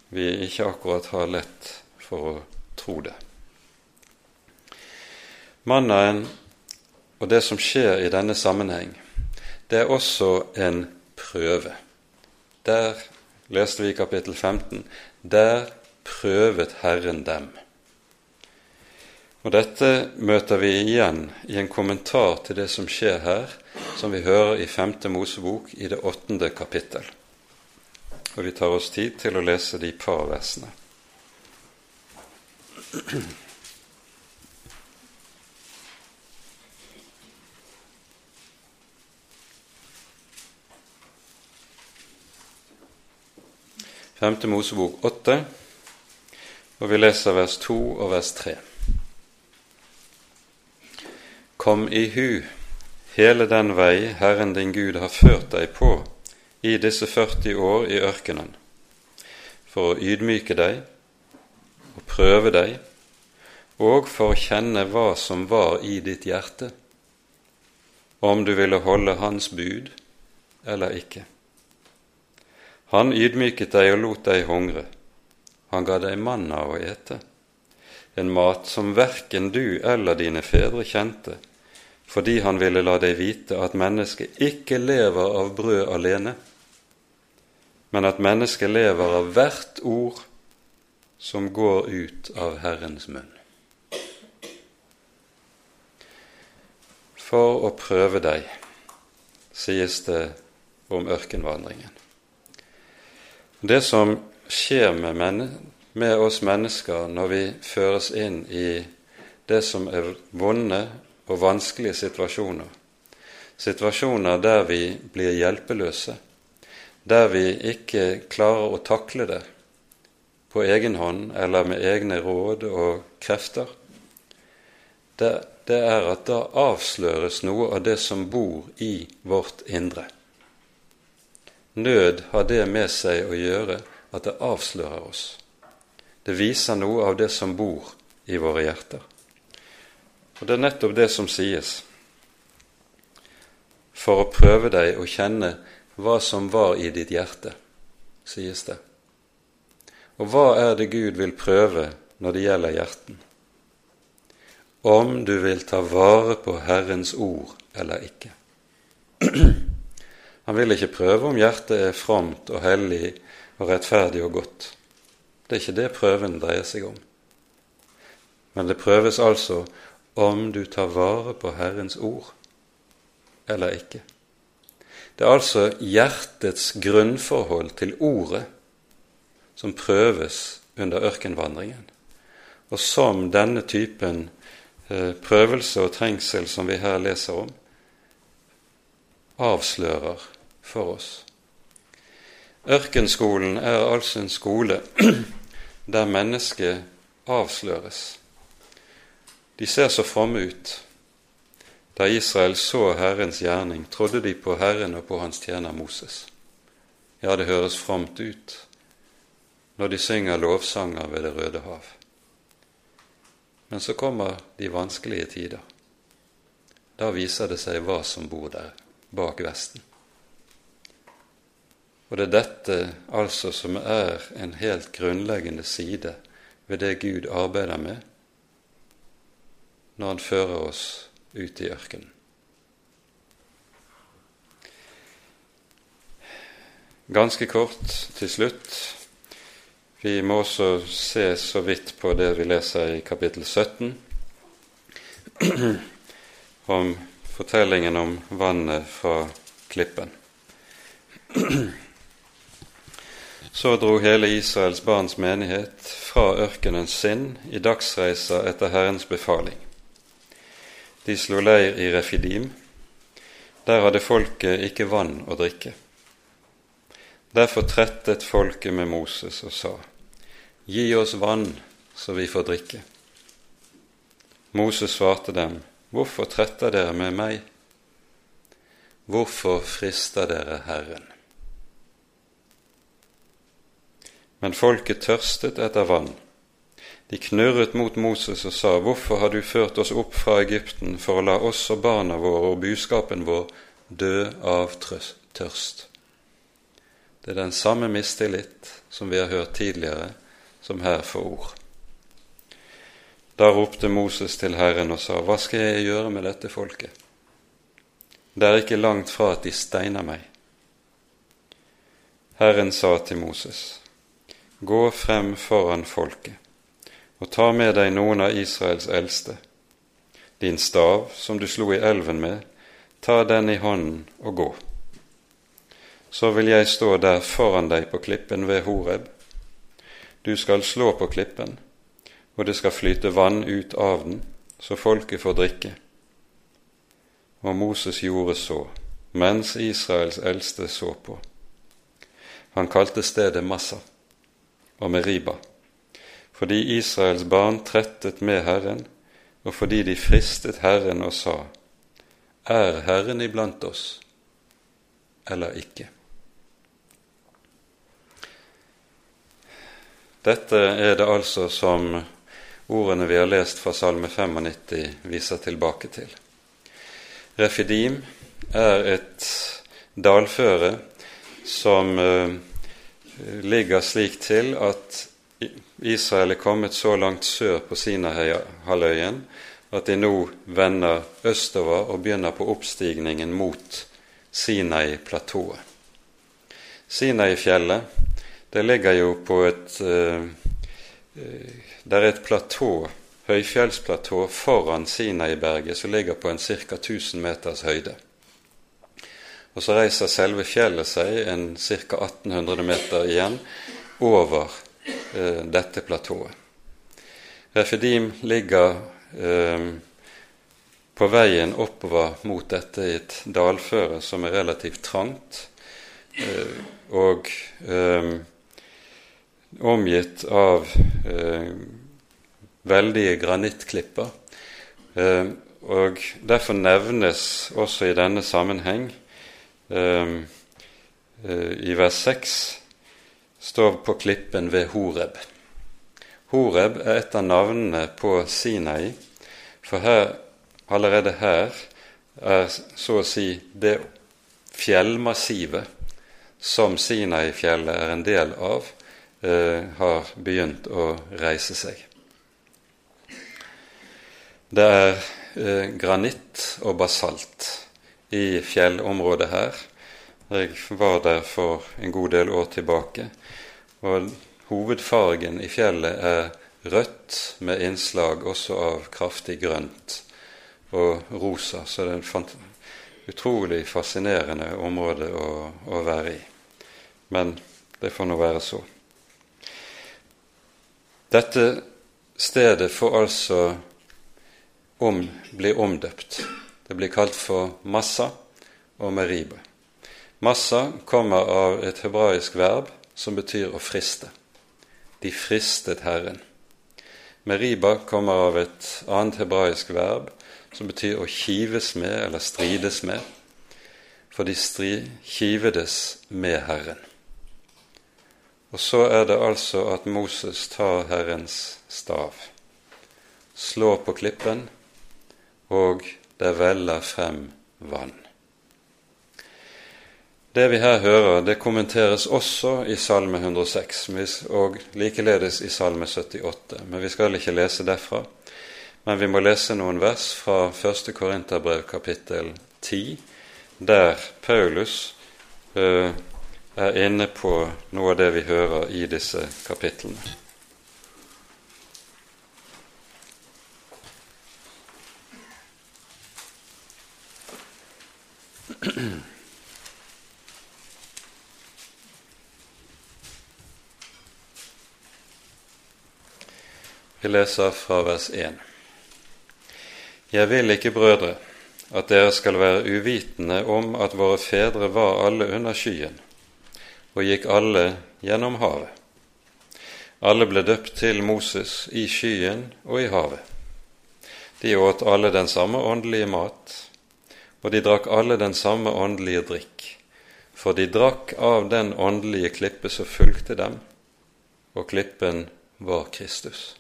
vi ikke akkurat har lett for å tro det. Mannaen og det som skjer i denne sammenheng, det er også en prøve. Der leste vi i kapittel 15 der prøvet Herren dem. Og Dette møter vi igjen i en kommentar til det som skjer her, som vi hører i 5. Mosebok i det åttende kapittel. Og vi tar oss tid til å lese de par versene. Femte Mosebok åtte, og vi leser vers to og vers tre. Kom i hu hele den vei Herren din Gud har ført deg på i disse 40 år i ørkenen, for å ydmyke deg og prøve deg, og for å kjenne hva som var i ditt hjerte, om du ville holde Hans bud eller ikke. Han ydmyket deg og lot deg hungre. Han ga deg manna å ete, en mat som verken du eller dine fedre kjente, fordi han ville la deg vite at mennesket ikke lever av brød alene, men at mennesket lever av hvert ord som går ut av Herrens munn. For å prøve deg, sies det om ørkenvandringen. Det som skjer med, med, oss mennesker når vi føres inn i det som er vonde og vanskelige situasjoner, situasjoner der vi blir hjelpeløse, der vi ikke klarer å takle det på egen hånd eller med egne råd og krefter, det, det er at da avsløres noe av det som bor i vårt indre. Nød har det med seg å gjøre at det avslører oss. Det viser noe av det som bor i våre hjerter. Og det er nettopp det som sies. For å prøve deg å kjenne hva som var i ditt hjerte, sies det. Og hva er det Gud vil prøve når det gjelder hjerten? Om du vil ta vare på Herrens ord eller ikke. Han vil ikke prøve om hjertet er fromt og hellig og rettferdig og godt. Det er ikke det prøven dreier seg om. Men det prøves altså om du tar vare på Herrens ord eller ikke. Det er altså hjertets grunnforhold til ordet som prøves under ørkenvandringen, og som denne typen eh, prøvelse og trengsel som vi her leser om, avslører for oss. Ørkenskolen er altså en skole der mennesket avsløres. De ser så fromme ut. Da Israel så Herrens gjerning, trodde de på Herren og på hans tjener Moses. Ja, det høres fromt ut når de synger lovsanger ved Det røde hav. Men så kommer de vanskelige tider. Da viser det seg hva som bor der bak Vesten. Og det er dette altså som er en helt grunnleggende side ved det Gud arbeider med når Han fører oss ut i ørkenen. Ganske kort til slutt. Vi må også se så vidt på det vi leser i kapittel 17, om fortellingen om vannet fra klippen. Så dro hele Israels barns menighet fra ørkenens sinn i dagsreiser etter Herrens befaling. De slo leir i Refidim. Der hadde folket ikke vann å drikke. Derfor trettet folket med Moses og sa, Gi oss vann, så vi får drikke. Moses svarte dem, Hvorfor tretter dere med meg? hvorfor frister dere Herren? Men folket tørstet etter vann. De knurret mot Moses og sa, Hvorfor har du ført oss opp fra Egypten for å la oss og barna våre og buskapen vår dø av tørst? Det er den samme mistillit som vi har hørt tidligere, som her får ord. Da ropte Moses til Herren og sa, Hva skal jeg gjøre med dette folket? Det er ikke langt fra at de steiner meg. Herren sa til Moses, Gå frem foran folket og ta med deg noen av Israels eldste. Din stav, som du slo i elven med, ta den i hånden og gå. Så vil jeg stå der foran deg på klippen ved Horeb. Du skal slå på klippen, og det skal flyte vann ut av den, så folket får drikke. Og Moses gjorde så, mens Israels eldste så på. Han kalte stedet Massa og Meriba fordi Israels barn trettet med Herren, og fordi de fristet Herren og sa:" Er Herren iblant oss eller ikke? Dette er det altså som ordene vi har lest fra Salme 95 viser tilbake til. Refidim er et dalføre som uh, ligger slik til at Israel er kommet så langt sør på Sinai-halvøyen at de nå vender østover og begynner på oppstigningen mot Sinai-platået. Sinai-fjellet det ligger jo på et uh, Det er et platå, høyfjellsplatå foran Sinai-berget som ligger på en ca. 1000 meters høyde. Og så reiser selve fjellet seg en ca. 1800 meter igjen over eh, dette platået. Refidim ligger eh, på veien oppover mot dette i et dalføre som er relativt trangt, eh, og eh, omgitt av eh, veldige granittklipper. Eh, og Derfor nevnes også i denne sammenheng i vers 6 står på klippen ved Horeb. Horeb er et av navnene på Sinai, for her, allerede her er så å si det fjellmassivet som Sinai-fjellet er en del av, eh, har begynt å reise seg. Det er eh, granitt og basalt i fjellområdet her. Jeg var der for en god del år tilbake. Og hovedfargen i fjellet er rødt med innslag også av kraftig grønt og rosa. Så det er et utrolig fascinerende område å, å være i. Men det får nå være så. Dette stedet får altså om, bli omdøpt. Det blir kalt for Massa og Meribe. Massa kommer av et hebraisk verb som betyr å friste. De fristet Herren. Meriba kommer av et annet hebraisk verb som betyr å kives med eller strides med, for de stri, kivedes med Herren. Og så er det altså at Moses tar Herrens stav, slår på klippen, og det veller frem vann. Det vi her hører, det kommenteres også i Salme 106 og likeledes i Salme 78. Men vi skal ikke lese derfra. Men vi må lese noen vers fra 1. Korinterbrev kapittel 10, der Paulus ø, er inne på noe av det vi hører i disse kapitlene. Vi leser fra vers 1. Jeg vil ikke, brødre, at dere skal være uvitende om at våre fedre var alle under skyen, og gikk alle gjennom havet. Alle ble døpt til Moses i skyen og i havet. De åt alle den samme åndelige mat, og de drakk alle den samme åndelige drikk, for de drakk av den åndelige klippe som fulgte dem, og klippen var Kristus.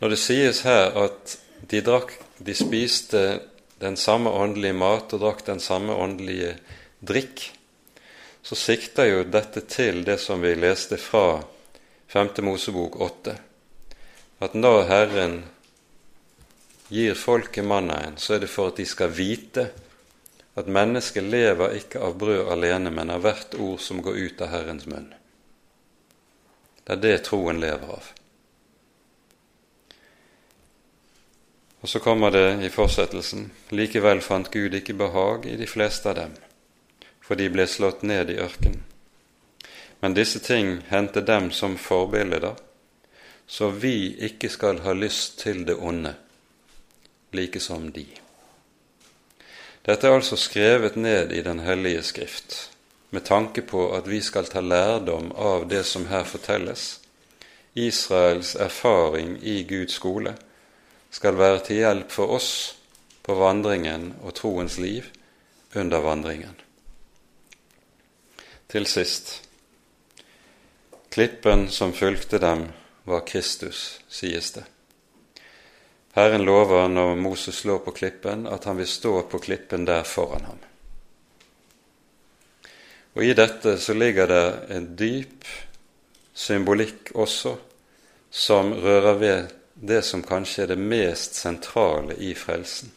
Når det sies her at de, drakk, de spiste den samme åndelige mat og drakk den samme åndelige drikk, så sikter jo dette til det som vi leste fra 5. Mosebok 8, at når Herren gir folket mannaen, så er det for at de skal vite at mennesket lever ikke av brød alene, men av hvert ord som går ut av Herrens munn. Det er det troen lever av. Og så kommer det i fortsettelsen likevel fant Gud ikke behag i de fleste av dem for de ble slått ned i ørkenen. Men disse ting hendte dem som forbilder, så vi ikke skal ha lyst til det onde, like som de. Dette er altså skrevet ned i Den hellige skrift, med tanke på at vi skal ta lærdom av det som her fortelles. Israels erfaring i Guds skole skal være til hjelp for oss på vandringen og troens liv under vandringen. Til sist klippen som fulgte dem, var Kristus, sies det. Herren lover når Moses slår på klippen, at han vil stå på klippen der foran ham. Og I dette så ligger det en dyp symbolikk også, som rører ved det som kanskje er det mest sentrale i frelsen.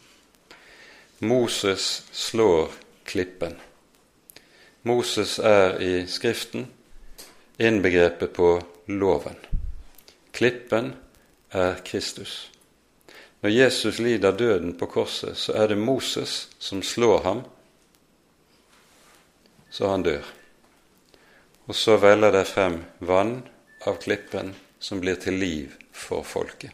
Moses slår klippen. Moses er i Skriften innbegrepet på loven. Klippen er Kristus. Når Jesus lider døden på korset, så er det Moses som slår ham, så han dør. Og så veller det frem vann av klippen som blir til liv for folket.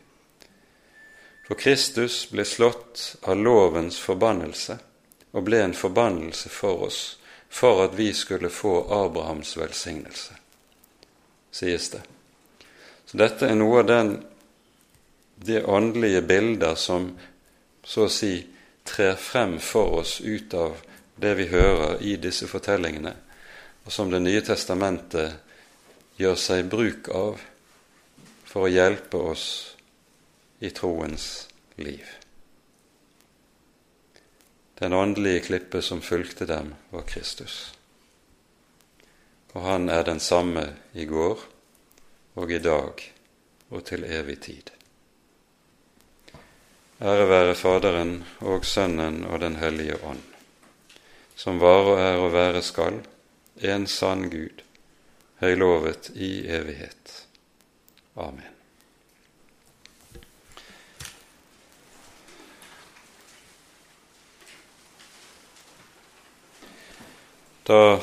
For Kristus ble slått av lovens forbannelse og ble en forbannelse for oss for at vi skulle få Abrahams velsignelse, sies det. Så dette er noe av den, de åndelige bilder som så å si trer frem for oss ut av det vi hører i disse fortellingene, og som Det nye testamentet gjør seg bruk av for å hjelpe oss i troens liv. Den åndelige klippe som fulgte dem, var Kristus. Og han er den samme i går og i dag og til evig tid. Ære være Faderen og Sønnen og Den hellige ånd, som var og er og være skal, en sann Gud, høylovet i evighet. Amen. Da